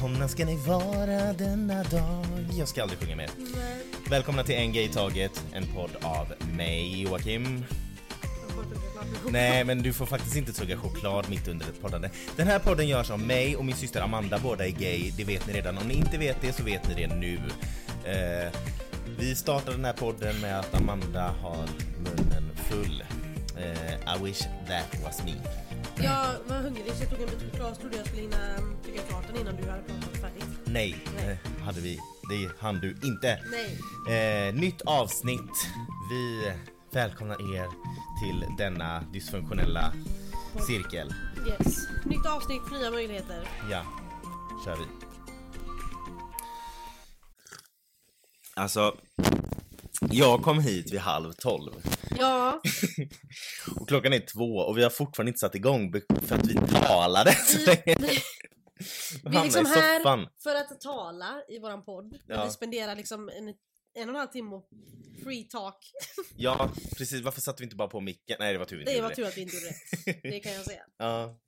Välkomna ska ni vara denna dag. Jag ska aldrig sjunga mer. Välkomna till En Gay i Taget, en podd av mig Joakim. Nej men du får faktiskt inte tugga choklad mitt under ett poddande. Den här podden görs av mig och min syster Amanda, båda är gay. Det vet ni redan. Om ni inte vet det så vet ni det nu. Eh, vi startade den här podden med att Amanda har munnen full. Eh, I wish that was me. Jag var hungrig så jag tog en bit choklad trodde jag skulle hinna tugga klart den innan du hade pratat färdigt. Nej, Nej. eh, hade vi. Det hann du inte. Nej. Eh, nytt avsnitt. Vi välkomnar er till denna dysfunktionella cirkel. Yes. Nytt avsnitt, nya möjligheter. Ja, kör vi. Alltså, jag kom hit vid halv tolv Ja, och klockan är två och vi har fortfarande inte satt igång för att vi talade så länge. vi, är liksom här för att tala i våran podd. Ja. Vi spenderar liksom en, en och en halv timme och free talk. Ja, precis. Varför satte vi inte bara på micken? Nej, det var tur vi inte Det var tur att vi inte gjorde rätt. Det kan jag säga. Ja.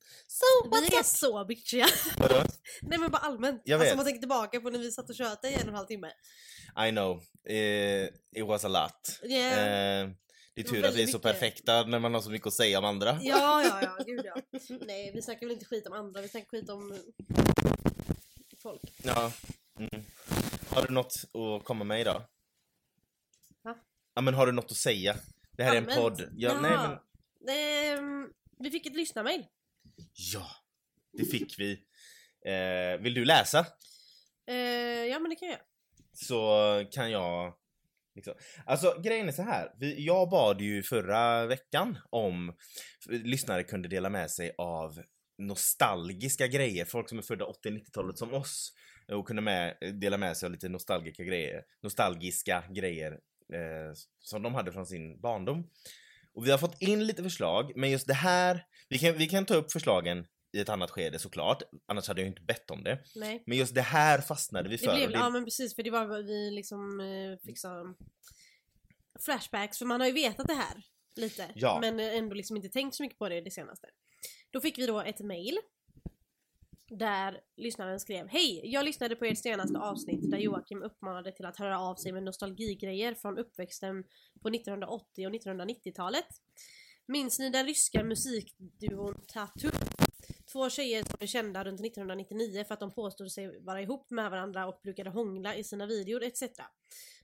Vi är så bitchiga. Vadå? Nej men bara allmänt. Jag Alltså vet. om man tänker tillbaka på när vi satt och tjötade i en och en halv timme. I know. Eh, it was a lot. Yeah. Eh, det är Det tur att vi är så mycket. perfekta när man har så mycket att säga om andra. Ja, ja, ja, gud ja. Nej, vi snackar väl inte skit om andra, vi snackar skit om folk. Ja. Mm. Har du något att komma med idag? Va? Ja men har du något att säga? Det här är en Allmänt? podd. Ja, nej, men... Ehm, vi fick ett lyssnarmail. ja, det fick vi. Eh, vill du läsa? Eh, ja, men det kan jag göra. Så kan jag... Liksom. Alltså grejen är så här. Vi, jag bad ju förra veckan om lyssnare kunde dela med sig av nostalgiska grejer. Folk som är födda 80-90-talet som oss. Och kunde med, dela med sig av lite nostalgiska grejer. Nostalgiska grejer eh, som de hade från sin barndom. Och vi har fått in lite förslag, men just det här, vi kan, vi kan ta upp förslagen i ett annat skede såklart, annars hade jag inte bett om det. Nej. Men just det här fastnade vi Det för. blev, och det, ja men precis, för det var vad vi liksom eh, fick så flashbacks, för man har ju vetat det här lite. Ja. Men ändå liksom inte tänkt så mycket på det det senaste. Då fick vi då ett mail. Där lyssnaren skrev Hej! Jag lyssnade på ert senaste avsnitt där Joakim uppmanade till att höra av sig med nostalgigrejer från uppväxten på 1980 och 1990-talet. Minns ni den ryska musikduon Tattoo? Två tjejer som blev kända runt 1999 för att de påstod sig vara ihop med varandra och brukade hångla i sina videor etc.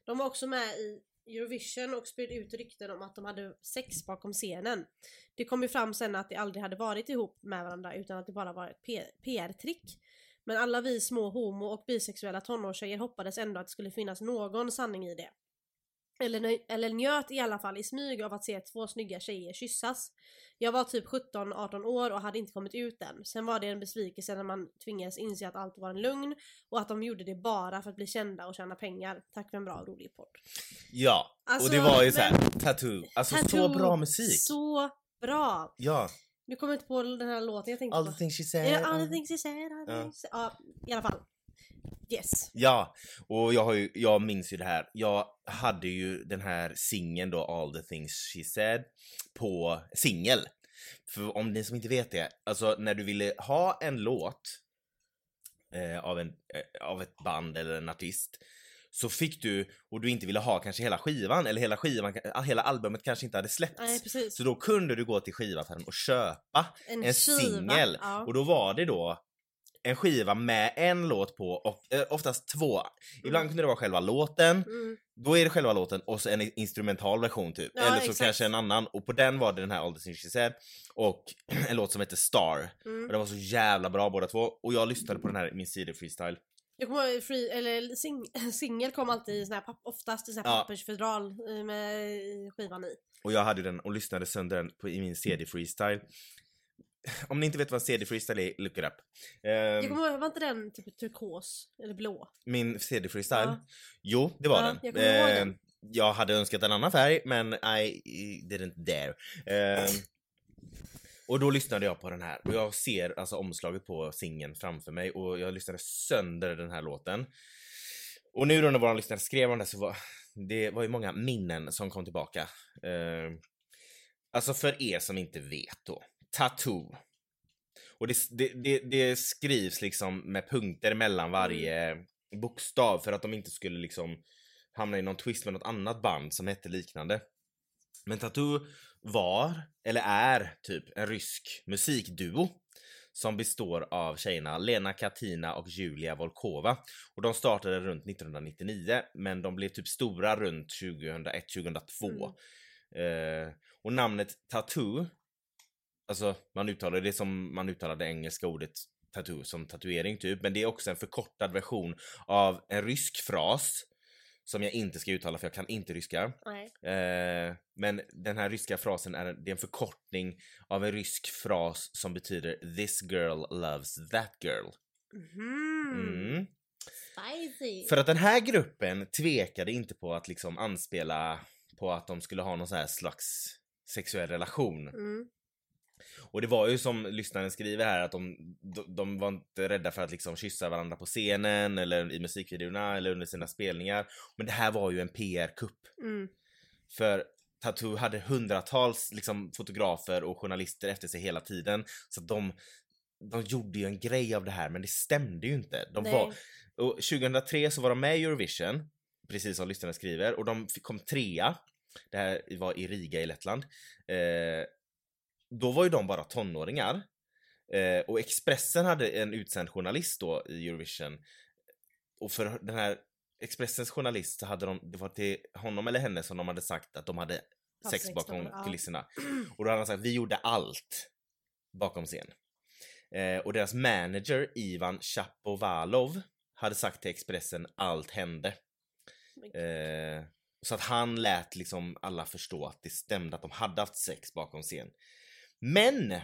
De var också med i Eurovision och spred ut rykten om att de hade sex bakom scenen. Det kom ju fram sen att de aldrig hade varit ihop med varandra utan att det bara var ett PR-trick. Men alla vi små homo och bisexuella tonårstjejer hoppades ändå att det skulle finnas någon sanning i det. Eller, eller njöt i alla fall i smyg av att se två snygga tjejer kyssas. Jag var typ 17-18 år och hade inte kommit ut än. Sen var det en besvikelse när man tvingades inse att allt var en lögn och att de gjorde det bara för att bli kända och tjäna pengar. Tack för en bra och rolig podd. Ja, Alltså, och det var ju så här, men- tattoo. Alltså så Tattoo, bra musik. Så bra! Ja, Nu kommer jag inte på den här låten jag tänkte all på. the things she said. All the things you said, all the Ja. things... Ja, i alla fall. Yes. Ja, och jag, har ju, jag minns ju det här. Jag hade ju den här singeln då, All the things she said, på singel. För om ni som inte vet det, alltså när du ville ha en låt eh, av, en, eh, av ett band eller en artist så fick du, och du inte ville ha kanske hela skivan, eller hela skivan, hela albumet kanske inte hade släppts. Nej. Så då kunde du gå till skivaffären och köpa en skiva, singel. Ja. Och då var det då en skiva med en låt på och eh, oftast två. Ibland kunde det vara själva låten, Mm. då är det själva låten och så en instrumental version typ. Ja, Eller så exakt. kanske en annan och på den var det den här All the things she said och en låt som heter Star. Mm. Och den var så jävla bra båda två och jag lyssnade på den här i min CD freestyle. Jag kommer ihåg, free, eller sing, singel kom alltid i sån här papp, oftast i sån här Ja. pappersfodral eh, med skivan i. Och jag hade den och lyssnade sönder den på, i min CD freestyle. Om ni inte vet vad en CD freestyle är, look it up. Ehm, Jag kommer ihåg, var inte den typ turkos? Eller blå? Min CD freestyle? Ja. Jo, det var Ja, den. jag kommer ihåg Eh, den. jag hade önskat en annan färg, men I didn't dare. Eh, och då lyssnade jag på den här och jag ser alltså omslaget på singeln framför mig och jag lyssnade sönder den här låten. Och nu då när våran lyssnare skrev om det så var det var ju många minnen som kom tillbaka. Eh, alltså för er som inte vet då, Tattoo. Och det, det, det, det skrivs liksom med punkter mellan varje bokstav för att de inte skulle liksom hamna i någon twist med något annat band som hette liknande. Men Tattoo var, eller är, typ en rysk musikduo som består av tjejerna Lena Katina och Julia Volkova. Och de startade runt 1999 men de blev typ stora runt 2001-2002. Eh, och namnet Tattoo, alltså man uttalar det som man uttalar det engelska ordet tattoo som tatuering typ, men det är också en förkortad version av en rysk fras som jag inte ska uttala för jag kan inte ryska. Eh, men den här ryska frasen är, det är en förkortning av en rysk fras som betyder This girl loves that girl. Mhm. Mm. Spicy. För att den här gruppen tvekade inte på att liksom anspela på att de skulle ha någon slags sexuell relation. Mm. Och det var ju som lyssnaren skriver här att de, de, de var inte rädda för att liksom kyssa varandra på scenen eller i musikvideorna eller under sina spelningar. Men det här var ju en PR-kupp. Mm. För Tattoo hade hundratals liksom, fotografer och journalister efter sig hela tiden. Så de, de gjorde ju en grej av det här men det stämde ju inte. De Nej. var, och 2003 så var de med i Eurovision, precis som lyssnarna skriver, och de kom trea. Det här var i Riga i Lettland. Eh, då var ju de bara tonåringar. Eh, och Expressen hade en utsänd journalist då i Eurovision. Och för den här Expressens journalist så hade de, det var till honom eller henne som de hade sagt att de hade sex sex bakom ja. kulisserna. Och då hade han sagt vi gjorde allt bakom scen. Eh, och deras manager Ivan Chapovalov hade sagt till Expressen allt hände. Eh, så att han lät liksom alla förstå att det stämde att de hade haft sex bakom scen. Men!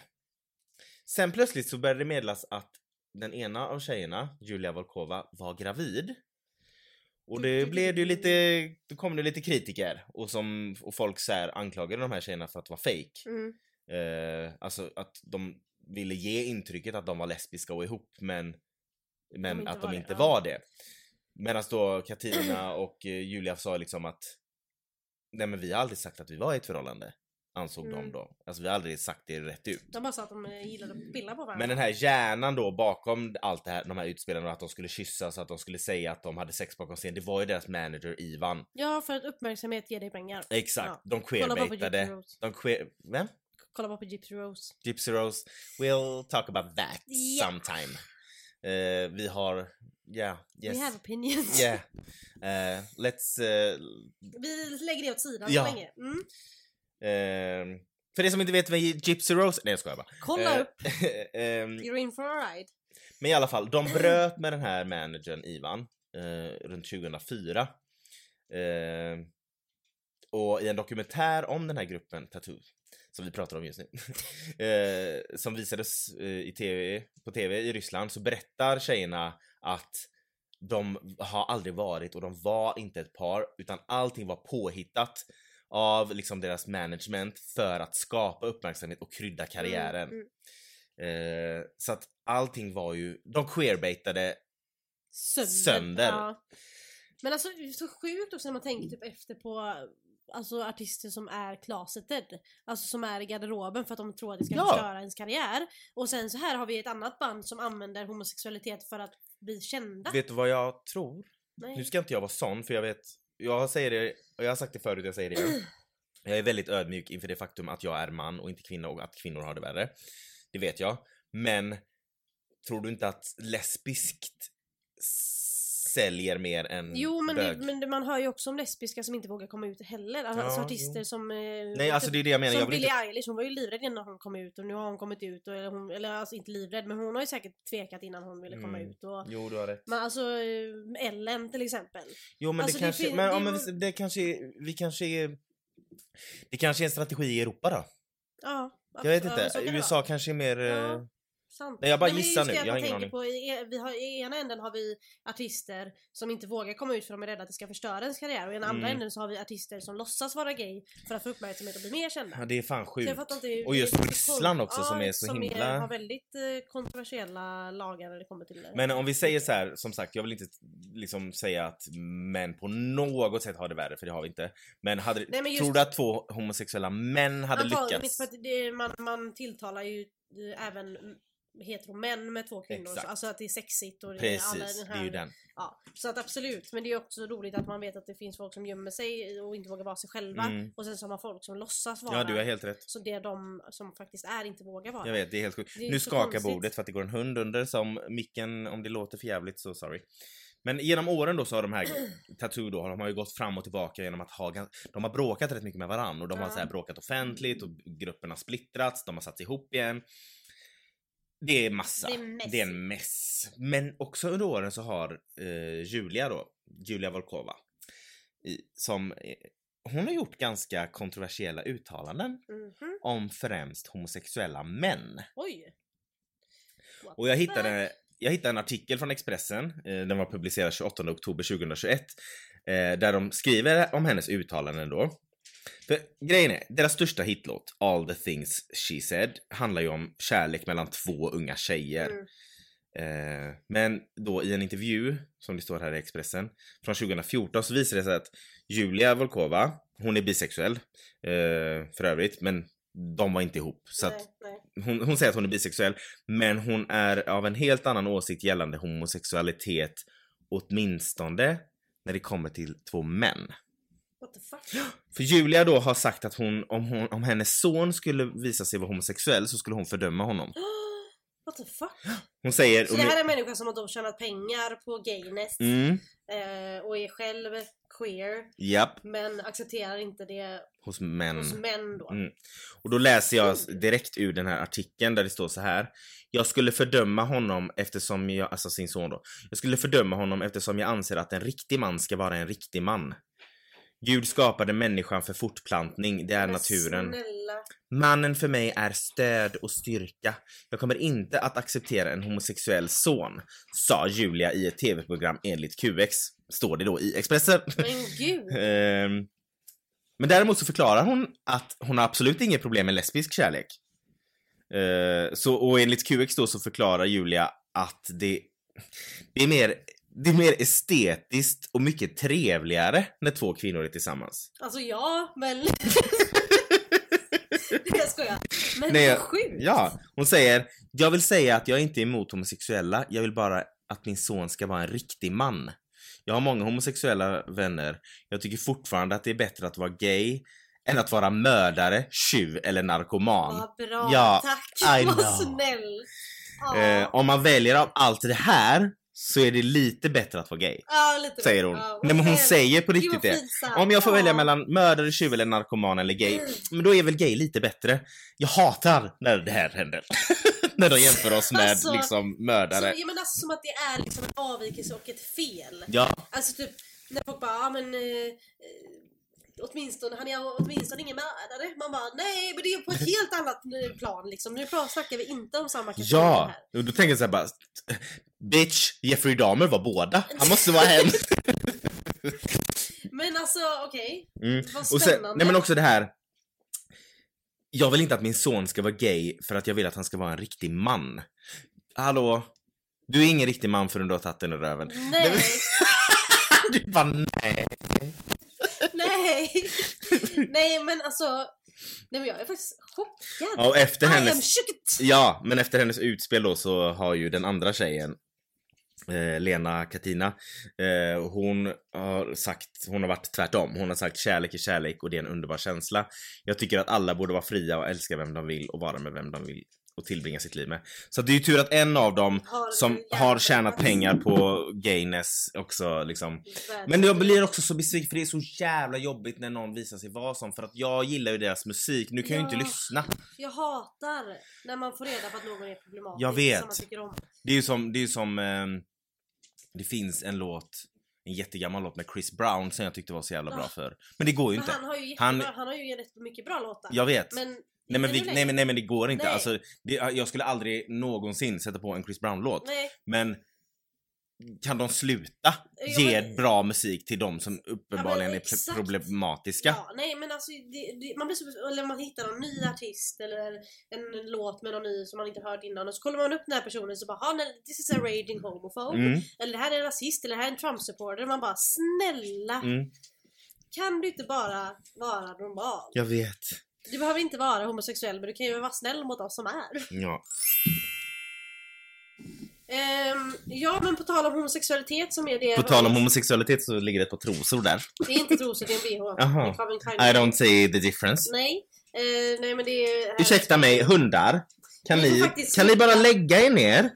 Sen plötsligt så började det meddelas att den ena av tjejerna, Julia Volkova, var gravid. Och det blev det ju lite, då kom det lite kritiker och, som, och folk så här anklagade de här tjejerna för att vara fake. Mm. Eh, alltså att de ville ge intrycket att de var lesbiska och ihop men, men inte att de det, inte ja. var det. Medan då Katarina och eh, Julia sa liksom att Nej men vi har aldrig sagt att vi var i ett förhållande. Ansåg de Mm. då. Alltså vi har aldrig sagt det rätt ut. De bara sa att de eh, gillade att spilla på varandra. Men den här hjärnan då bakom allt det här, de här utspelarna, att de skulle kyssas, att de skulle säga att de hade sex bakom scen, det var ju deras manager Ivan. Ja, för att uppmärksamhet ger dig pengar. Exakt, Ja. de queerbaitade. De queer... Vem? Kolla bara på Gypsy Rose. Gypsy Rose. We'll talk about that Ja. sometime. Eh, vi har, yeah, yes. We have opinions. Yeah. Eh, let's... eh, Vi lägger det åt sidan Ja. så länge. Mm. Eh, för det som inte vet vem Gypsy Rose... Nej jag skojar bara. Kolla Eh, upp. ehm, You're in for a ride. Men i alla fall, de bröt med den här managern Ivan eh, runt 2004. Eh, och i en dokumentär om den här gruppen Tattoo, som vi pratar om just nu, eh, som visades eh, i TV, på TV i Ryssland, så berättar tjejerna att de har aldrig varit och de var inte ett par utan allting var påhittat av liksom deras management för att skapa uppmärksamhet och krydda karriären. Mm, mm. Eh, så att allting var ju, de queerbaitade Sönder. Sönder. Ja. Men alltså så sjukt också när man tänker typ efter på Alltså artister som är closeted Alltså som är i garderoben för att de tror att det ska Ja. förstöra ens karriär Och sen så här har vi ett annat band som använder homosexualitet för att bli kända Vet du vad jag tror? Nej. Nu ska inte jag vara sån för jag vet, jag säger det, och jag har sagt det förut, jag säger det igen. Jag är väldigt ödmjuk inför det faktum att jag är man och inte kvinna och att kvinnor har det värre. Det vet jag. Men tror du inte att lesbiskt säljer mer än Jo men, bög? det, men det- man hör ju också om lesbiska som inte vågar komma ut heller Alltså, Ja, artister jo. som eh, Nej alltså det är det jag menar, Som jag Billie inte... Eilish, hon var ju livrädd innan hon kom ut och nu har hon kommit ut och, eller, hon, eller alltså inte livrädd men hon har ju säkert tvekat innan hon ville komma Mm. ut och Jo du har rätt. Men alltså eh, Ellen till exempel Jo men Alltså, det det kanske, fin- men, ja, det men var- det kanske är, vi kanske är, det kanske är en strategi i Europa då? Ja Jag vet. Ja, inte, det USA kanske är mer... eh, Ja. Sant. Nej, jag bara gissar nu, att jag har ingen tänker På, i, vi har, I ena änden har vi artister som inte vågar komma ut för de är rädda att det ska förstöra ens karriär och i den andra Mm. änden så har vi artister som låtsas vara gay för att få uppmärksamhet och bli mer kända. Ja, det är fan sjukt. jag inte, Och just Ryssland också ja, som är så som himla- har väldigt eh, kontroversiella lagar när det kommer till det. Men om vi säger så här, som sagt, jag vill inte liksom säga att män på något sätt har det värre, för det har vi inte. Men, hade, Nej, men just- tror du att två homosexuella män hade Antagligen lyckats? för att det, man, man tilltalar ju eh, även heteromän med två kvinnor. Exakt. Alltså att det är sexigt och det är alla Precis, den det här... är ju den. Ja, så att absolut. Men det är också roligt att man vet att det finns folk som gömmer sig och inte vågar vara sig själva. Mm. Och sen så har man folk som låtsas vara. Ja, du har helt rätt. Så det är de som faktiskt är inte vågar vara. Jag vet, det är helt sjukt. Det Nu så skakar konstigt. bordet för att det går en hund under som micken, om det låter för jävligt så sorry. Men genom åren då så har de här Tattoo då, de har ju gått fram och tillbaka genom att ha, de har bråkat rätt mycket med varandra och de har Ja. så här bråkat offentligt och gruppen har splittrats, de har satt ihop igen. Det är massa. Det är. Det är en mess. Men också under åren så har eh, Julia då, Julia Volkova, i, som, eh, hon har gjort ganska kontroversiella uttalanden Mhm. om främst homosexuella män. Oj! What Och jag hittade, jag hittade en artikel från Expressen, eh, den var publicerad 28 oktober 2021, eh, där de skriver om hennes uttalanden då. För grejen är, deras största hitlåt, All the things she said, handlar ju om kärlek mellan två unga tjejer. Mm. Eh, men då i en intervju, som det står här i Expressen, från 2014 så visar det sig att Julia Volkova, hon är bisexuell eh, för övrigt, men de var inte ihop. Så nej, nej. hon, hon säger att hon är bisexuell, men hon är av en helt annan åsikt gällande homosexualitet, åtminstone när det kommer till två män. What the fuck? För Julia då har sagt att hon, om, hon, om hennes son skulle visa sig vara homosexuell så skulle hon fördöma honom. What the fuck? Hon säger... Så det här är en människa som har då tjänat pengar på gayness Mm, eh, och är själv queer japp, men accepterar inte det hos män. hos män då. Mm. Och då läser jag direkt ur den här artikeln där det står så här. Jag skulle fördöma honom eftersom jag, alltså sin son då. Jag skulle fördöma honom eftersom jag anser att en riktig man ska vara en riktig man. Gud skapade människan för fortplantning, det är Men naturen. Snälla. Mannen för mig är stöd och styrka. Jag kommer inte att acceptera en homosexuell son, sa Julia i ett tv-program enligt QX. Står det då i Expressen. Men gud. Ehm, Men däremot så förklarar hon att hon har absolut inget problem med lesbisk kärlek. Eh, så, och enligt QX då så förklarar Julia att det, det, är mer, det är mer estetiskt och mycket trevligare när två kvinnor är tillsammans. Alltså ja, men... jag skojar. Men Nej, vad sjukt. Ja, hon säger Jag vill säga att jag inte är emot homosexuella, jag vill bara att min son ska vara en riktig man. Jag har många homosexuella vänner. Jag tycker fortfarande att det är bättre att vara gay än att vara mördare, tjuv eller narkoman. Vad bra, Ja, tack. I Vad snäll. Ja. Eh, om man väljer av allt det här så är det lite bättre att vara gay. ja, lite Säger hon. Ja, Nej men hon säger på riktigt det. fint. Om jag får Ja. välja mellan mördare, tjuv eller narkoman eller gay, men då är väl gay lite bättre. Jag hatar när det här händer. när de jämför oss med Alltså, liksom mördare. ja, men alltså, som att det är liksom en avvikelse och ett fel. Ja, Alltså typ när folk bara, ja men eh, eh, åtminstone, han är åtminstone ingen mördare. Man bara, nej men det är på ett helt annat plan liksom. Nu snackar vi inte om samma kategori ja. här. Då tänker jag såhär bara, bitch, Jeffrey Dahmer var båda. Han måste vara en. Men alltså okej, Mm. vad sen, spännande. nej men också det här. Jag vill inte att min son ska vara gay för att jag vill att han ska vara en riktig man. Hallå? Du är ingen riktig man förrän du har tagit den i röven. Nej, Du bara nej. Nej, nej men alltså, nej men jag är faktiskt chockad. Ja, och efter I hennes, ja, men efter hennes utspel då så har ju den andra tjejen eh, Lena Katina, eh, hon har sagt, hon har varit tvärtom. Hon har sagt kärlek är kärlek och det är en underbar känsla. Jag tycker att alla borde vara fria och älska vem de vill och vara med vem de vill och tillbringa sitt liv med. Så det är ju tur att en av dem Har som har tjänat pengar på gayness också liksom. Men jag blir också så besviken för det är så jävla jobbigt när någon visar sig vara sån för att jag gillar ju deras musik. Nu kan jag ju inte Ja. lyssna. Jag hatar när man får reda på att någon är problematisk Jag vet. Det är ju som, det är som ehm, Det finns en låt En jättegammal låt med Chris Brown som jag tyckte var så jävla bra Ah. för Men det går ju Men inte han har ju jättebra, Han- han, har ju rätt mycket bra låtar. Jag vet Men nej, men vi, nej, men, nej men det går inte Nej. alltså det, Jag skulle aldrig någonsin sätta på en Chris Brown låt Nej, Men Kan de sluta Ja, ge men- bra musik till de som uppenbarligen är exakt. pro- problematiska? ja, nej men alltså det, det, man blir så, eller man hittar någon ny artist eller en låt med någon ny som man inte hört innan och så kollar man upp den här personen så bara, "Ha, nej, this is a raging homophobe. Mm, Eller det här är en rasist eller det här är en Trump-supporter. Man bara, snälla! mm, Kan du inte bara vara normal? jag vet Du behöver inte vara homosexuell men du kan ju vara snäll mot oss som är. Ja Ehm, ja men på tal om homosexualitet som är det... På tal om homosexualitet så ligger det ett par trosor där. Det är inte trosor, det är en bh. Jaha. Det är Calvin Klein. I don't see the difference. Nej, eh, nej men det är... Ursäkta mig, hundar. Kan Ni får ni, faktiskt kan ni bara lägga er ner?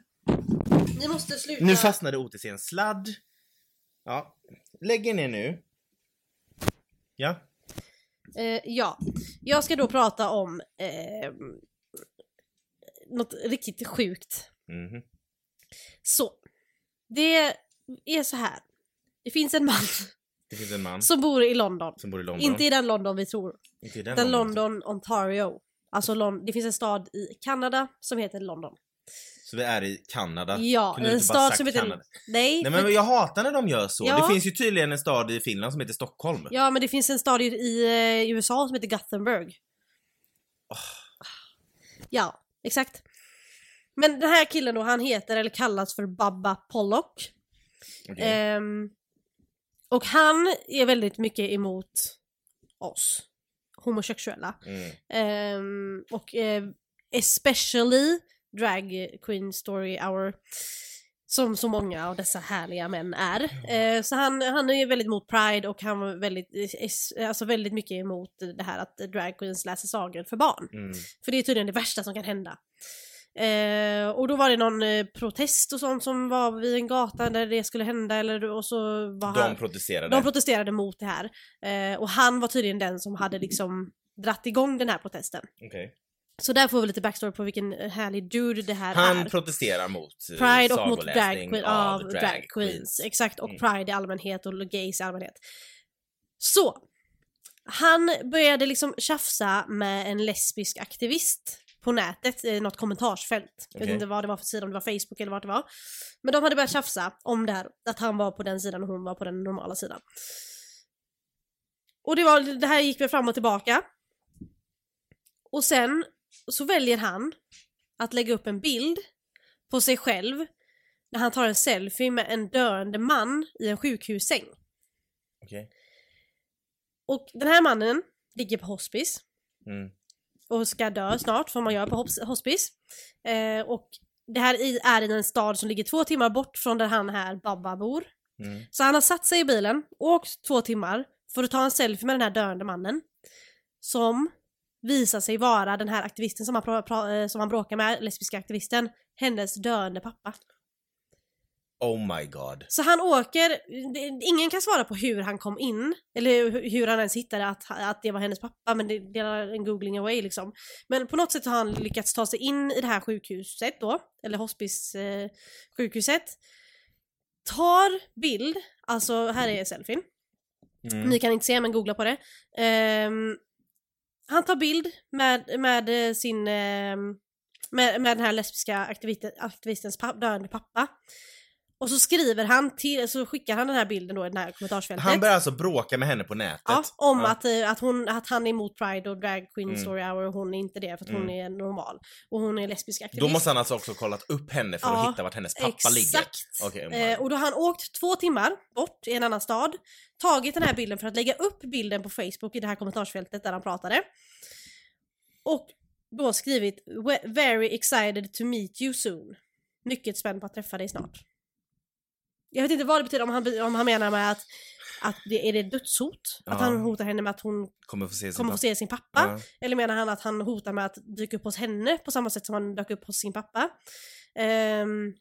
Ni måste sluta. Nu fastnade OTC i en sladd. Ja, lägg er ner nu. Ja. Eh, ja, jag ska då prata om eh, något riktigt sjukt. Mhm. Så, det är så här. Det finns en man Det finns en man som bor i London. som bor i London. Inte i den London vi tror. Inte i den, Den London, Ontario. Alltså det finns en stad i Kanada som heter London. Så vi är i Kanada. Ja, Kunde en stad som heter... Kanada? Nej, Nej för- men jag hatar när de gör så. Ja. Det finns ju tydligen en stad i Finland som heter Stockholm. Ja men det finns en stad i, i eh, USA som heter Gothenburg. Ja, exakt. Men den här killen då, han heter eller kallas för Babba Pollock. Okej. Ehm, och han är väldigt mycket emot oss homosexuella. Mm. Ehm, och eh, especially drag queen story hour. Som så många av dessa härliga män är. Eh, så han, han är väldigt emot pride och han var väldigt, eh, alltså väldigt mycket emot det här att drag queens läser sagor för barn. Mm. För det är tydligen det värsta som kan hända. Eh, och då var det någon eh, protest och sånt som var vid en gata där det skulle hända eller och så var De han... protesterade. De protesterade mot det här. Eh, och han var tydligen den som hade liksom dratt igång den här protesten. Okej. Så där får vi lite backstory på vilken härlig dude det här Han är. protesterar mot eh, Pride och mot drag, queen, av drag, queens. Exakt, och Mm. pride i allmänhet och gays i allmänhet. Så. Han började liksom tjafsa med en lesbisk aktivist på nätet, i något kommentarsfält. Jag vet inte vad det var för sida, om det var Facebook eller vad det var. Men de hade börjat tjafsa om det här, att han var på den sidan och hon var på den normala sidan. Och det, var, det här gick väl fram och tillbaka. Och sen så väljer han att lägga upp en bild på sig själv när han tar en selfie med en döende man i en sjukhussäng. Okej. Och den här mannen ligger på hospice Mm. och ska dö snart, som man gör på hos- hospice. Eh, och det här i- är i en stad som ligger två timmar bort från där han här Babba bor. Mm. Så han har satt sig i bilen, åkt två timmar för att ta en selfie med den här döende mannen. Som visar sig vara den här aktivisten som han, eh, som han bråkar med, lesbiska aktivisten, hennes döende pappa. Oh my god. Så han åker, ingen kan svara på hur han kom in, eller hu- hur han ens hittade att, att det var hennes pappa, men det, det är en googling away liksom. Men på något sätt har han lyckats ta sig in i det här sjukhuset då, eller hospice eh. Tar bild, alltså här är selfien. Mm. Ni kan inte se men googla på det. Ehm, han tar bild med, med eh, sin eh, med, med den här lesbiska aktivisten, aktivistens pa, döende pappa. Och så skriver han till, så skickar han den här bilden då i det här kommentarsfältet. Han börjar alltså bråka med henne på nätet. Ja, om Ja. Att, eh, att, hon, att han är emot Pride och Drag Queen Mm. Story Hour och hon är inte det för att hon Mm. är normal. Och hon är lesbisk aktivist. Då måste han alltså också kollat upp henne för Ja, att hitta vart hennes pappa ligger. Exakt! Okej, oh eh, och då har han åkt två timmar bort i en annan stad, tagit den här bilden för att lägga upp bilden på Facebook i det här kommentarsfältet där han pratade. Och då skrivit "We- “Very excited to meet you soon”. Mycket spänd på att träffa dig snart. Jag vet inte vad det betyder, om han, om han menar med att, att det är det dödshot? Att Ja. han hotar henne med att hon Kommer få se sin kommer få pappa. se sin pappa? Ja. Eller menar han att han hotar med att dyka upp hos henne på samma sätt som han dök upp hos sin pappa? Ehm,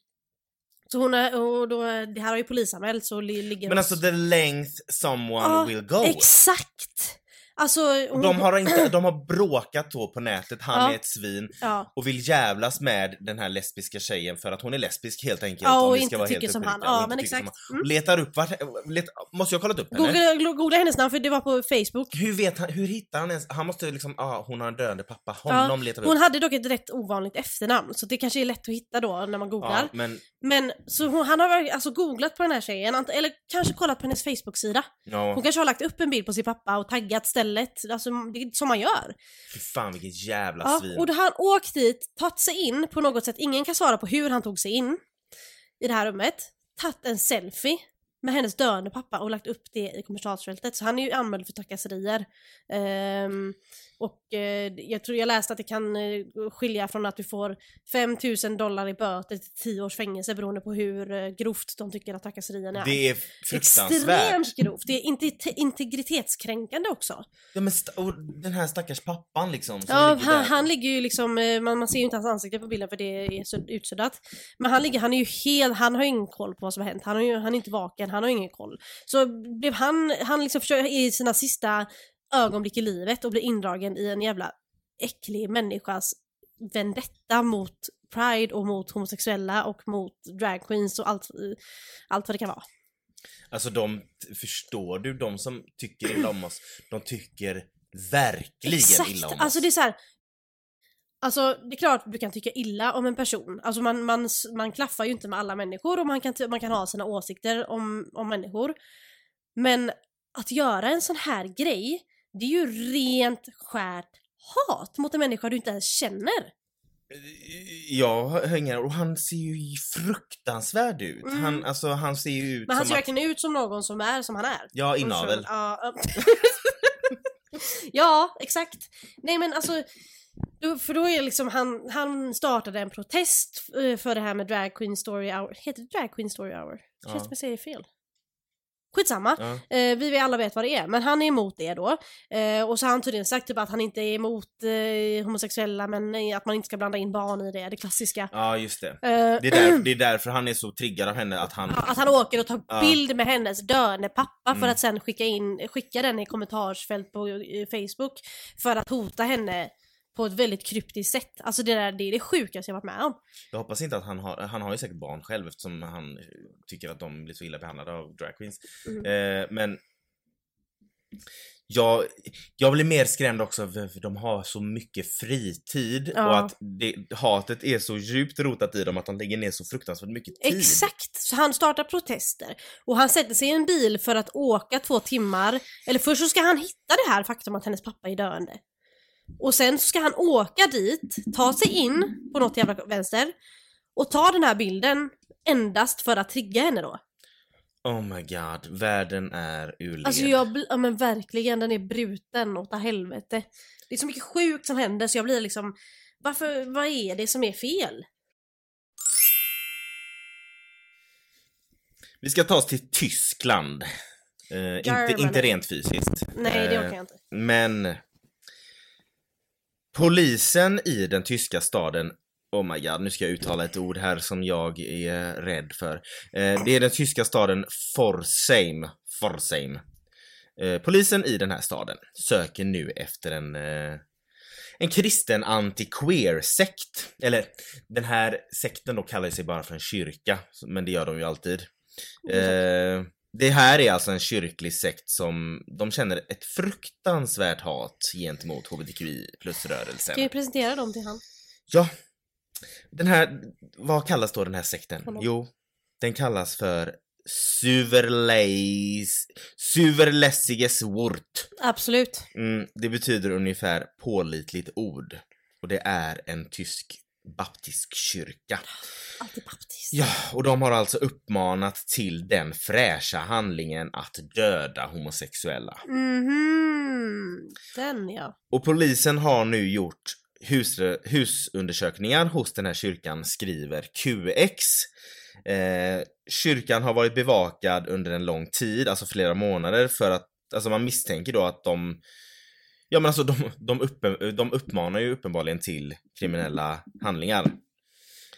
så hon är, och då, det här har ju polisanmälts och li, ligger Men hos- alltså the length someone Ja, will go. Exakt! Alltså, hon, De har, inte, de har bråkat då på nätet, han Ja. är ett svin ja, och vill jävlas med den här lesbiska tjejen för att hon är lesbisk helt enkelt. Ja, och ska inte vara helt tycker som han. och Ja, men exakt. Mm. Och Letar upp vart, let, måste jag ha kollat upp henne? googla, googla hennes namn för det var på Facebook. Hur vet han, hur hittar han ens, han måste liksom, ah hon har en döende pappa, honom letar vi Hon upp. hade dock ett rätt ovanligt efternamn så det kanske är lätt att hitta då när man googlar. Ja, men, Men så hon, han har alltså googlat på den här tjejen, eller kanske kollat på hennes Facebook-sida. ja, Hon kanske har lagt upp en bild på sin pappa och taggat stället, alltså det är som man gör. fy fan vilket jävla Ja, svin. och då han åkt dit, tagit sig in på något sätt, ingen kan svara på hur han tog sig in i det här rummet, tagit en selfie med hennes döende pappa och lagt upp det i kommentarsfältet. Så han är ju anmäld för trakasserier. Ehm, Och eh, jag tror jag läste att det kan eh, skilja från att du får 5000 dollar i böter till 10 års fängelse beroende på hur eh, grovt de tycker att trakasserierna är. Det är fruktansvärt. Extremt grovt. Det är inte integritetskränkande också. Ja men och den här stackars pappan liksom. Som Ja, ligger han, han ligger ju liksom, eh, man, man ser ju inte hans ansikte på bilden för det är utsuddat. Men han ligger, han är ju helt, han har ju ingen koll på vad som har hänt. Han, har ju, han är inte vaken, han har ingen koll. Så blev han, han liksom försöker i sina sista ögonblick i livet och blir indragen i en jävla äcklig människas vendetta mot Pride och mot homosexuella och mot dragqueens och allt, allt vad det kan vara. Alltså de, förstår du, de som tycker illa om oss, de tycker verkligen Exakt, illa om oss. alltså det är så här. Alltså det är klart du kan tycka illa om en person. Alltså man, man, man klaffar ju inte med alla människor och man kan, man kan ha sina åsikter om, om människor. Men att göra en sån här grej, det är ju rent skärt hat mot en människa du inte ens känner. Jag hänger och han ser ju fruktansvärd ut. Mm. Han, alltså, han ser ju ut Men han ser att... verkligen ut som någon som är som han är. Ja, inavel. Ja, ja, exakt. Nej men alltså, då, för då är liksom han, han startade en protest eh, för det här med Drag Queen Story Hour. Heter det Drag Queen Story Hour? Det känns Ja. som jag säger fel. Skitsamma. Ja. Eh, vi alla vet vad det är, men han är emot det då. Eh, och så har han tydligen sagt typ att han inte är emot eh, homosexuella men att man inte ska blanda in barn i det, det klassiska. ja, just det. Eh, Det är, där, det är därför han är så triggad av henne, att han... Ja, Att han åker och tar Ja. bild med hennes döende pappa för Mm. att sen skicka, in, skicka den i kommentarsfält på eh, Facebook för att hota henne på ett väldigt kryptiskt sätt. Alltså det, där, det är det sjukaste jag varit med om. Jag hoppas inte att han har, han har ju säkert barn själv eftersom han tycker att de blir så illa behandlade av drag queens. Mm. Eh, men jag, jag blir mer skrämd också för de har så mycket fritid Ja. och att det, hatet är så djupt rotat i dem att de lägger ner så fruktansvärt mycket tid. Exakt! Så han startar protester och han sätter sig i en bil för att åka två timmar. Eller först så ska han hitta det här faktum att hennes pappa är döende. Och sen så ska han åka dit, ta sig in på något jävla vänster och ta den här bilden endast för att trigga henne då. Oh my god, världen är ur led. Alltså jag blir, ja men verkligen, den är bruten åt helvete. Det är så mycket sjukt som händer så jag blir liksom, varför, vad är det som är fel? Vi ska ta oss till Tyskland. Eh, inte, inte rent fysiskt. Nej det Eh, orkar jag inte. Men polisen i den tyska staden Oh my god, nu ska jag uttala ett ord här som jag är rädd för. Eh, det är den tyska staden Forsheim. Forsheim. Eh, polisen i den här staden söker nu efter en eh, en kristen anti-queer-sekt. Eller den här sekten då kallar sig bara för en kyrka, men det gör de ju alltid. Eh, det här är alltså en kyrklig sekt som de känner ett fruktansvärt hat gentemot hbtqi plus-rörelsen. Ska vi presentera dem till han? Ja. Den här, vad kallas då den här sekten? Honom. Jo, den kallas för Suverleis, Suverlässiges Wort. Absolut. Mm, det betyder ungefär pålitligt ord. Och det är en tysk baptistkyrka. Alltid baptist. Ja, och de har alltså uppmanat till den fräscha handlingen att döda homosexuella. Mhm. Den ja. Och polisen har nu gjort hus, husundersökningar hos den här kyrkan, skriver QX. Eh, kyrkan har varit bevakad under en lång tid, alltså flera månader, för att alltså man misstänker då att de Ja men alltså de, de, uppe, de uppmanar ju uppenbarligen till kriminella handlingar.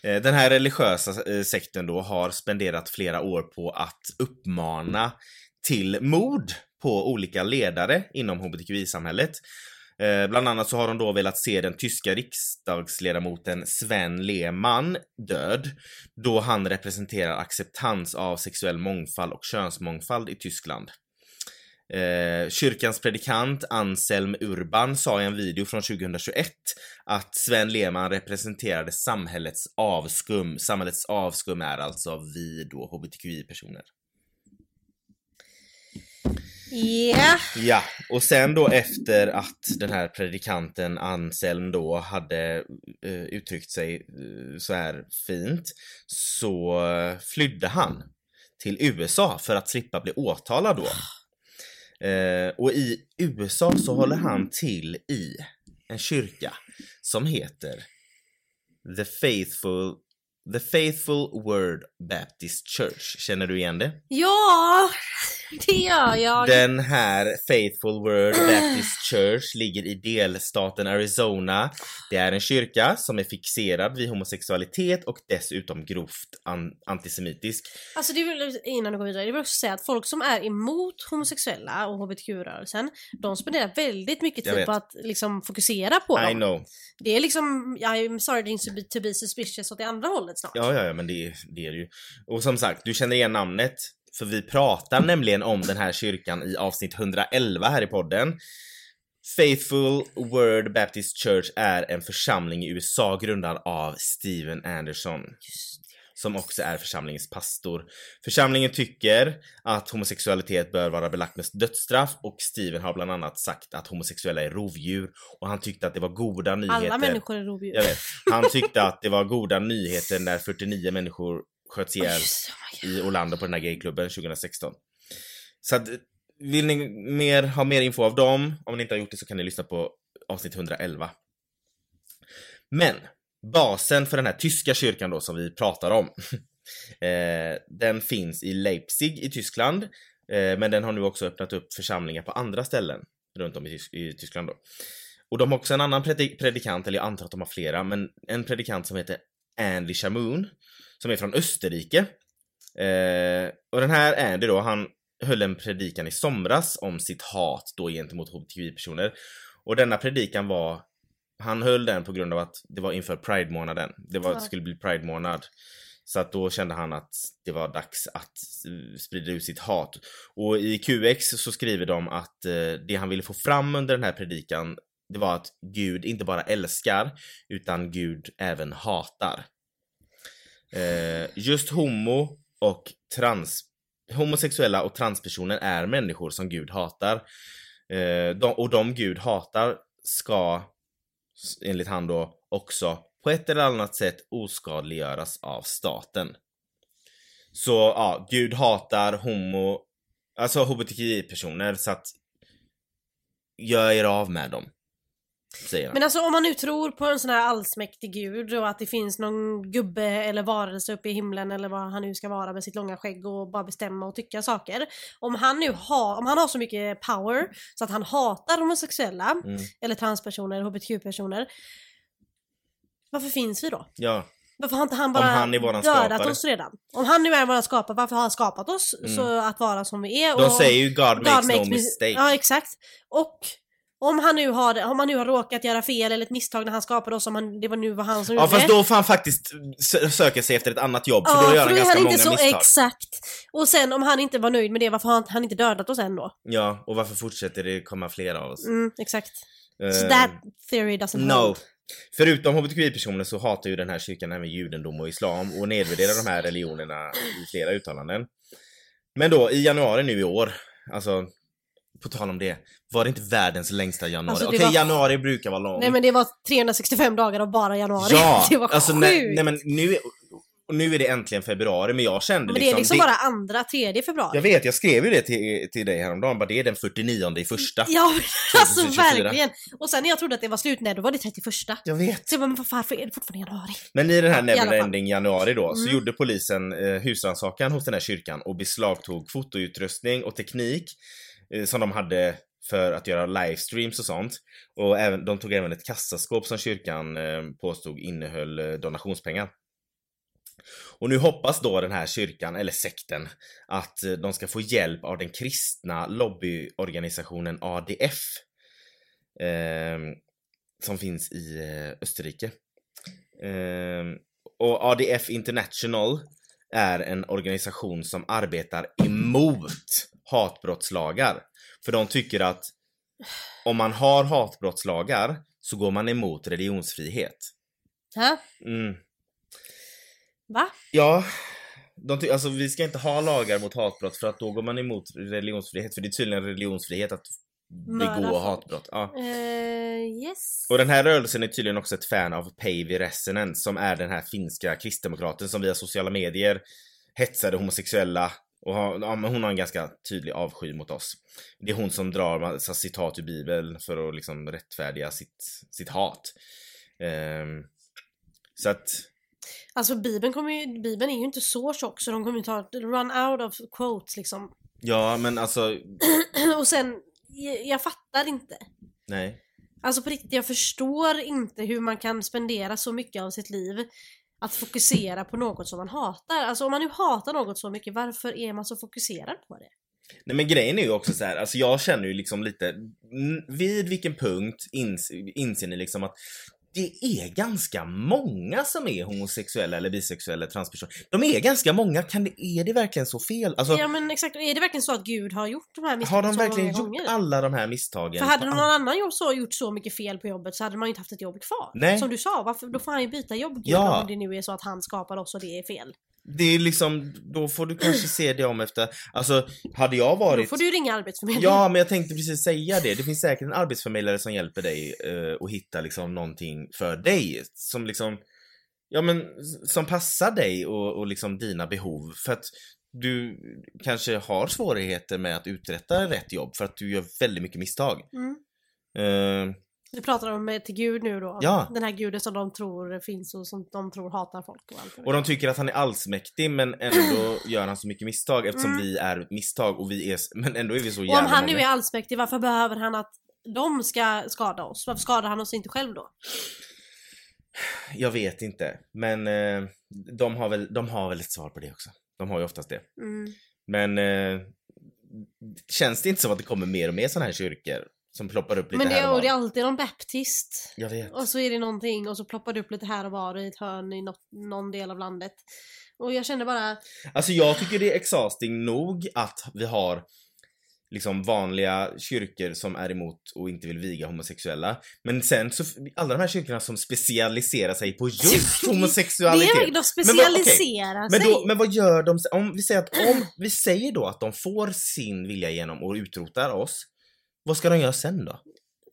Eh, den här religiösa eh, sekten då har spenderat flera år på att uppmana till mord på olika ledare inom hbtqi-samhället. Eh, bland annat så har de då velat se den tyska riksdagsledamoten Sven Lehmann död, då han representerar acceptans av sexuell mångfald och könsmångfald i Tyskland. Eh, kyrkans predikant Anselm Urban sa i en video från 2021 att Sven Lehmann representerade samhällets avskum. Samhällets avskum är alltså vi då hbtqi-personer. Ja. Ja, och sen då efter att den här predikanten Anselm då hade eh, uttryckt sig eh, så här fint så eh, flydde han till USA för att slippa bli åtalad då. Eh, och i USA så håller han till i en kyrka som heter The Faithful The Faithful Word Baptist Church. Känner du igen det? Ja, det gör jag. Den här Faithful Word Baptist Church ligger i delstaten Arizona. Det är en kyrka som är fixerad vid homosexualitet och dessutom grovt an antisemitisk. Alltså det vill, innan du går vidare, det vill också säga att folk som är emot homosexuella och hbtq-rörelsen, de spenderar väldigt mycket tid på att liksom fokusera på I dem. know. Det är liksom, I'm starting to be, to be suspicious åt det andra hållet snart. Ja, ja, ja, men det, det är det ju. Och som sagt, du känner igen namnet. För vi pratar nämligen om den här kyrkan i avsnitt 111 här i podden. Faithful Word Baptist Church är en församling i USA grundad av Steven Anderson. Som också är församlingens pastor. Församlingen tycker att homosexualitet bör vara belagt med dödsstraff och Steven har bland annat sagt att homosexuella är rovdjur och han tyckte att det var goda nyheter. Alla människor är rovdjur. Jag vet. Han tyckte att det var goda nyheter när 49 människor sköts ihjäl oh i Orlando på den här gayklubben 2016. Så att, vill ni mer, ha mer info av dem, om ni inte har gjort det så kan ni lyssna på avsnitt 111. Men basen för den här tyska kyrkan då som vi pratar om, eh, den finns i Leipzig i Tyskland, eh, men den har nu också öppnat upp församlingar på andra ställen runt om i, Tys- i Tyskland då. Och de har också en annan predi- predikant, eller jag antar att de har flera, men en predikant som heter Andy Shamoon, som är från Österrike. Eh, och den här Andy då, han höll en predikan i somras om sitt hat då gentemot hbtqi-personer. Och denna predikan var, han höll den på grund av att det var inför Pride-månaden. Det var, skulle bli Pride-månad. Så att då kände han att det var dags att eh, sprida ut sitt hat. Och i QX så skriver de att eh, det han ville få fram under den här predikan det var att Gud inte bara älskar utan Gud även hatar. Eh, just homo och trans homosexuella och transpersoner är människor som Gud hatar. Eh, de, och de Gud hatar ska, enligt han då, också på ett eller annat sätt oskadliggöras av staten. Så ja, Gud hatar homo, alltså hbtqi-personer så att gör er av med dem. Men alltså om man nu tror på en sån här allsmäktig gud och att det finns någon gubbe eller varelse uppe i himlen eller vad han nu ska vara med sitt långa skägg och bara bestämma och tycka saker. Om han nu har, om han har så mycket power så att han hatar homosexuella Mm. eller transpersoner, hbtq-personer. Varför finns vi då? Ja, Varför har inte han bara han dödat skapare. oss redan? Om han nu är våran skapare, varför har han skapat oss Mm. så att vara som vi är? de och, säger ju God, makes no mistake. Ja, exakt. Och om han nu har, om han nu har råkat göra fel eller ett misstag när han skapade oss, om han, det var nu var han som Ja gjorde fast det. då får han faktiskt sö- söka sig efter ett annat jobb för Ja, då gör för han då är ganska han många inte så misstag. exakt. Och sen om han inte var nöjd med det, varför har han, han inte dödat oss än då? Ja, och varför fortsätter det komma fler av oss? Mm, exakt. Eh, So that theory doesn't no. hold. Förutom hbtqi-personer så hatar ju den här kyrkan även judendom och islam och nedvärderar de här religionerna i flera uttalanden. Men då i januari nu i år, alltså på tal om det, var det inte världens längsta januari? Alltså, det Okej, var- januari brukar vara lång. Nej men det var 365 dagar av bara januari. ja, det var alltså sjukt. nej, nej men nu, och nu är det äntligen februari men jag kände men det liksom... är liksom bara andra, tredje februari. Jag vet, jag skrev ju det till, till dig häromdagen, bara det är den 49 i första. Ja alltså 2024. verkligen. Och sen när jag trodde att det var slut, nej då var det 31. Jag vet. Så jag bara, men varför är det fortfarande januari? Men i den här. Neverending januari då så Mm. gjorde polisen eh, husrannsakan hos den här kyrkan och beslagtog fotoutrustning och teknik Eh, som de hade för att göra livestreams och sånt. Och även, de tog även ett kassaskåp som kyrkan eh, påstod innehöll eh, donationspengar. Och nu hoppas då den här kyrkan, eller sekten, att eh, de ska få hjälp av den kristna lobbyorganisationen ADF. Eh, som finns i Österrike. Eh, och ADF International är en organisation som arbetar emot hatbrottslagar. För de tycker att om man har hatbrottslagar så går man emot religionsfrihet. Ha? Mm. Va? Ja, de ty- alltså vi ska inte ha lagar mot hatbrott för att då går man emot religionsfrihet. För det är tydligen religionsfrihet att Mörda begå folk. hatbrott. Ja. Eh, yes. Och den här rörelsen är tydligen också ett fan av Päivi Räsänen som är den här finska kristdemokraten som via sociala medier hetsade homosexuella Och har, ja, hon har en ganska tydlig avsky mot oss. Det är hon som drar massa citat ur bibeln för att liksom rättfärdiga sitt, sitt hat. Ehm, så att, Alltså Bibeln, kommer ju, Bibeln är ju inte så tjock så de kommer ju ta run out of quotes liksom. ja men alltså, Och sen, jag, jag fattar inte. nej. Alltså på riktigt, jag förstår inte hur man kan spendera så mycket av sitt liv att fokusera på något som man hatar. Alltså om man nu hatar något så mycket, varför är man så fokuserad på det? Nej men grejen är ju också så här, alltså jag känner ju liksom lite, vid vilken punkt ins, inser ni liksom att det är ganska många som är homosexuella eller bisexuella eller transpersoner. De är ganska många, kan det, är det verkligen så fel? Alltså, Ja men exakt, är det verkligen så att Gud har gjort de här har misstagen de så verkligen gjort gånger? alla de här misstagen? För hade någon all- annan gjort så, gjort så mycket fel på jobbet så hade man ju inte haft ett jobb kvar. Nej. Som du sa, varför, då får han ju byta jobb Gud, Ja. om det nu är så att han skapar oss och det är fel. Det är liksom, då får du kanske se det om efter, alltså hade jag Då varit får du ringa Arbetsförmedlingen. Ja, men jag tänkte precis säga det. Det finns säkert en arbetsförmedlare som hjälper dig eh, att hitta liksom någonting för dig som liksom, ja men som passar dig och, och liksom dina behov. För att du kanske har svårigheter med att uträtta rätt jobb för att du gör väldigt mycket misstag. Mm. Eh, Du pratar om eh, till Gud nu då. Ja. Den här guden som de tror finns och som de tror hatar folk och allt. och de tycker att han är allsmäktig men ändå gör han så mycket misstag eftersom Mm. vi är misstag och vi är, men ändå är vi så Och jävla om han nu är allsmäktig, varför behöver han att de ska skada oss? Varför skadar han oss inte själv då? Jag vet inte, men eh, de, har väl, de har väl ett svar på det också. De har ju oftast det. Mm. Men eh, känns det inte som att det kommer mer och mer sådana här kyrkor som ploppar upp lite Men det, här och och det är var? alltid någon baptist. Jag vet. Och så är det någonting och så ploppar det upp lite här och var i ett hörn i något, någon del av landet. Och jag känner bara, Alltså jag tycker det är exhausting nog att vi har liksom vanliga kyrkor som är emot och inte vill viga homosexuella. Men sen så, alla de här kyrkorna som specialiserar sig på just det homosexualitet. är, de Men specialiserar Men, sig. då, men vad gör de? Om vi säger att om vi säger då att de får sin vilja igenom och utrotar oss. Vad ska de göra sen då?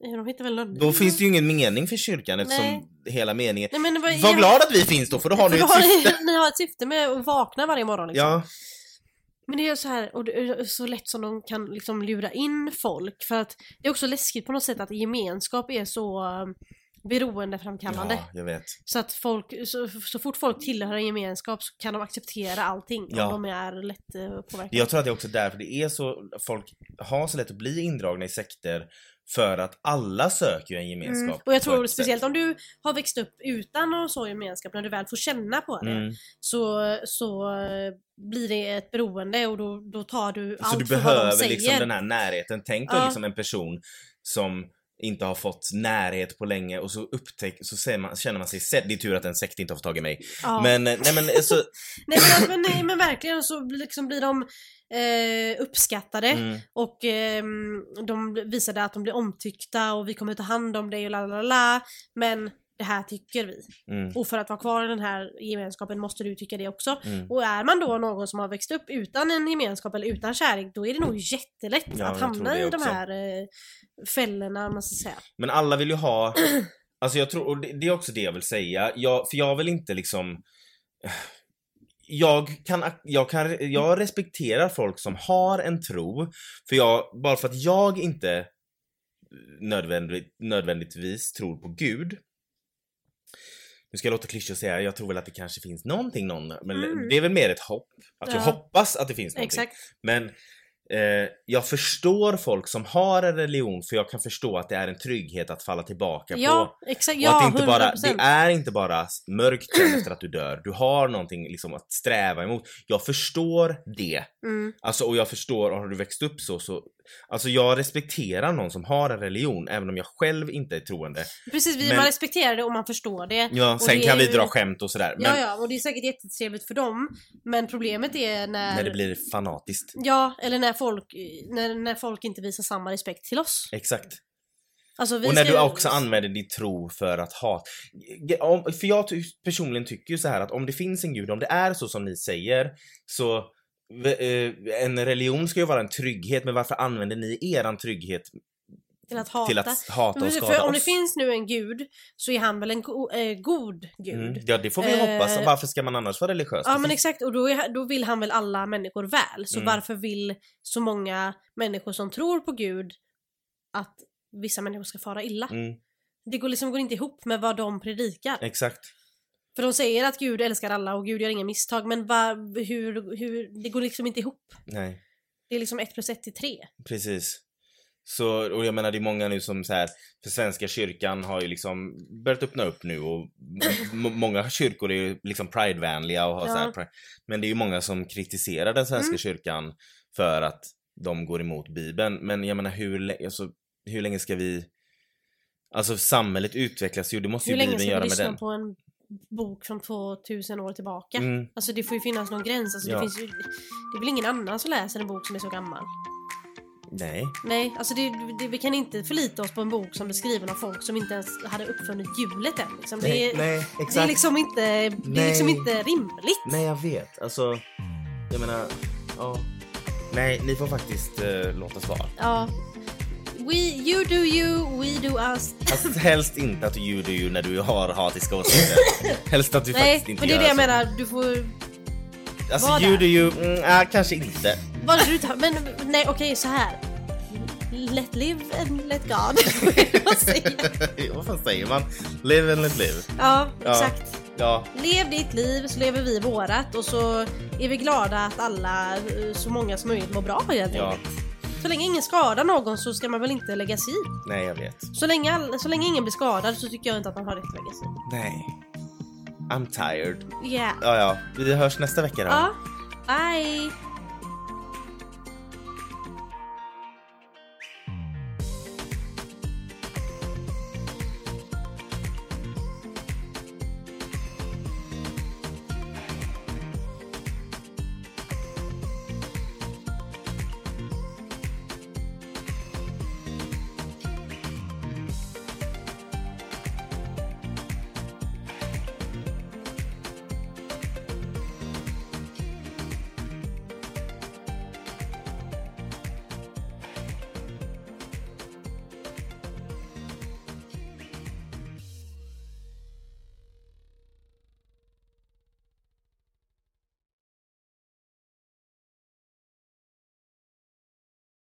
De hittar väl någon... Då finns det ju ingen mening för kyrkan eftersom Nej. hela meningen... Nej, men vad, Var glad att vi finns då för då har För ett har syfte. ni, ni har ett syfte med att vakna varje morgon liksom. Ja, Men det är så här, och är så lätt som de kan liksom lura in folk för att det är också läskigt på något sätt att gemenskap är så beroendeframkallande. ja, jag vet. Så att folk, så, så fort folk tillhör en gemenskap så kan de acceptera allting Ja. om de är lätt uh, påverkade. Jag tror att det är också därför det är så, folk har så lätt att bli indragna i sekter för att alla söker ju en gemenskap. Mm. Och jag tror speciellt sätt. om du har växt upp utan någon sån gemenskap, när du väl får känna på det, Mm. så, så eh, blir det ett beroende och då, då tar du Så allt du för vad de behöver säger. liksom den här närheten. Tänk Ja. liksom en person som inte har fått närhet på länge och så upptäck, så man, känner man sig sedd. Det är tur att en sekt inte har fått tag i mig. Ja. Men, eh, nej men alltså, Nej, men, men, nej, men verkligen så liksom blir de eh, uppskattade mm, och ehm, de visade att de blir omtyckta och vi kommer ta hand om dig och la la la men det här tycker vi. mm, Och för att vara kvar i den här gemenskapen måste du tycka det också. mm. Och är man då någon som har växt upp utan en gemenskap eller utan kärlek då är det nog jättelätt Ja, att hamna i de här eh, fällorna, man ska säga. Men alla vill ju ha, alltså jag tror, och det, det är också det jag vill säga, jag, för jag vill inte liksom jag kan, jag kan, jag respekterar folk som har en tro, för jag, bara för att jag inte nödvändigt, nödvändigtvis tror på Gud. Nu ska jag låta klyschigt säga, jag tror väl att det kanske finns någonting, någon, men Mm. det är väl mer ett hopp. Att jag Ja. hoppas att det finns någonting. Exakt. Men eh, jag förstår folk som har en religion för jag kan förstå att det är en trygghet att falla tillbaka på. Ja, exakt. Och Ja, att det, inte bara, 100%. det är inte bara mörkt efter att du dör. Du har någonting liksom att sträva emot. Jag förstår det. Mm. Alltså, och jag förstår, har du växt upp så, så... Alltså jag respekterar någon som har en religion, även om jag själv inte är troende. Precis, vi, Men- man respekterar det och man förstår det. Ja, sen det kan vi ju- dra skämt och sådär. Men Ja, ja, och det är säkert jättetrevligt för dem. Men problemet är när... när det blir fanatiskt. Ja, eller när folk, när, när folk inte visar samma respekt till oss. Exakt. Alltså, vi Och när du också använder din tro för att ha... Om, för jag personligen tycker ju så här att om det finns en gud, om det är så som ni säger, så en religion ska ju vara en trygghet, men varför använder ni eran trygghet Till att hata. till att hata och skada för om det finns nu en gud så är han väl en go eh, god gud. Mm. Ja, det får vi Eh, hoppas. Varför ska man annars vara religiös? Ja men exakt och då, är, då vill han väl alla människor väl. Så Mm. varför vill så många människor som tror på gud att vissa människor ska fara illa? Mm, Det går liksom går inte ihop med vad de predikar. exakt. För de säger att Gud älskar alla och Gud gör inga misstag men va, hur, hur, det går liksom inte ihop. Nej. Det är liksom ett plus ett till tre. Precis. Så, och jag menar det är många nu som så här, för Svenska kyrkan har ju liksom börjat öppna upp nu och många kyrkor är ju liksom pridevänliga och har Ja. så här, men det är ju många som kritiserar den Svenska Mm. kyrkan för att de går emot Bibeln. Men jag menar hur, alltså, hur länge ska vi Alltså samhället utvecklas ju, det måste Hur ju länge Bibeln ska vi göra med lyssna den. på en bok från 2000 år tillbaka? Mm, Alltså det får ju finnas någon gräns. Alltså, Ja. det, finns ju, det är väl ingen annan som läser en bok som är så gammal? nej. Nej, alltså det, det, vi kan inte förlita oss på en bok som är skriven av folk som inte ens hade uppfunnit hjulet än. Liksom. Det, Nej, nej, det är exakt. liksom inte, det är liksom inte rimligt. Nej, jag vet. Alltså, jag menar, ja. Nej, ni får faktiskt uh, låta oss vara. Ja. We, you do you, we do us. Alltså, helst inte att du you do you när du har hatiska åsikter. helst att du Nej, faktiskt inte men det är gör det jag så. menar. Du får... Alltså you där? do you, mm, ah, kanske inte. Vad du tar, men nej okej så här. Let live and let God. Vad säger jag? Vad fan säger man? Live and let live. Ja, exakt. Ja, Lev ditt liv så lever vi vårat och så är vi glada att alla, eh, så många som möjligt mår bra helt ja. enkelt. Så länge ingen skadar någon så ska man väl inte lägga sig i. Nej, jag vet. Så länge, all, så länge ingen blir skadad så tycker jag inte att man har rätt att lägga sig Nej. I'm tired. i. Yeah. Ja, ja. Vi hörs nästa vecka då. Ja. Bye!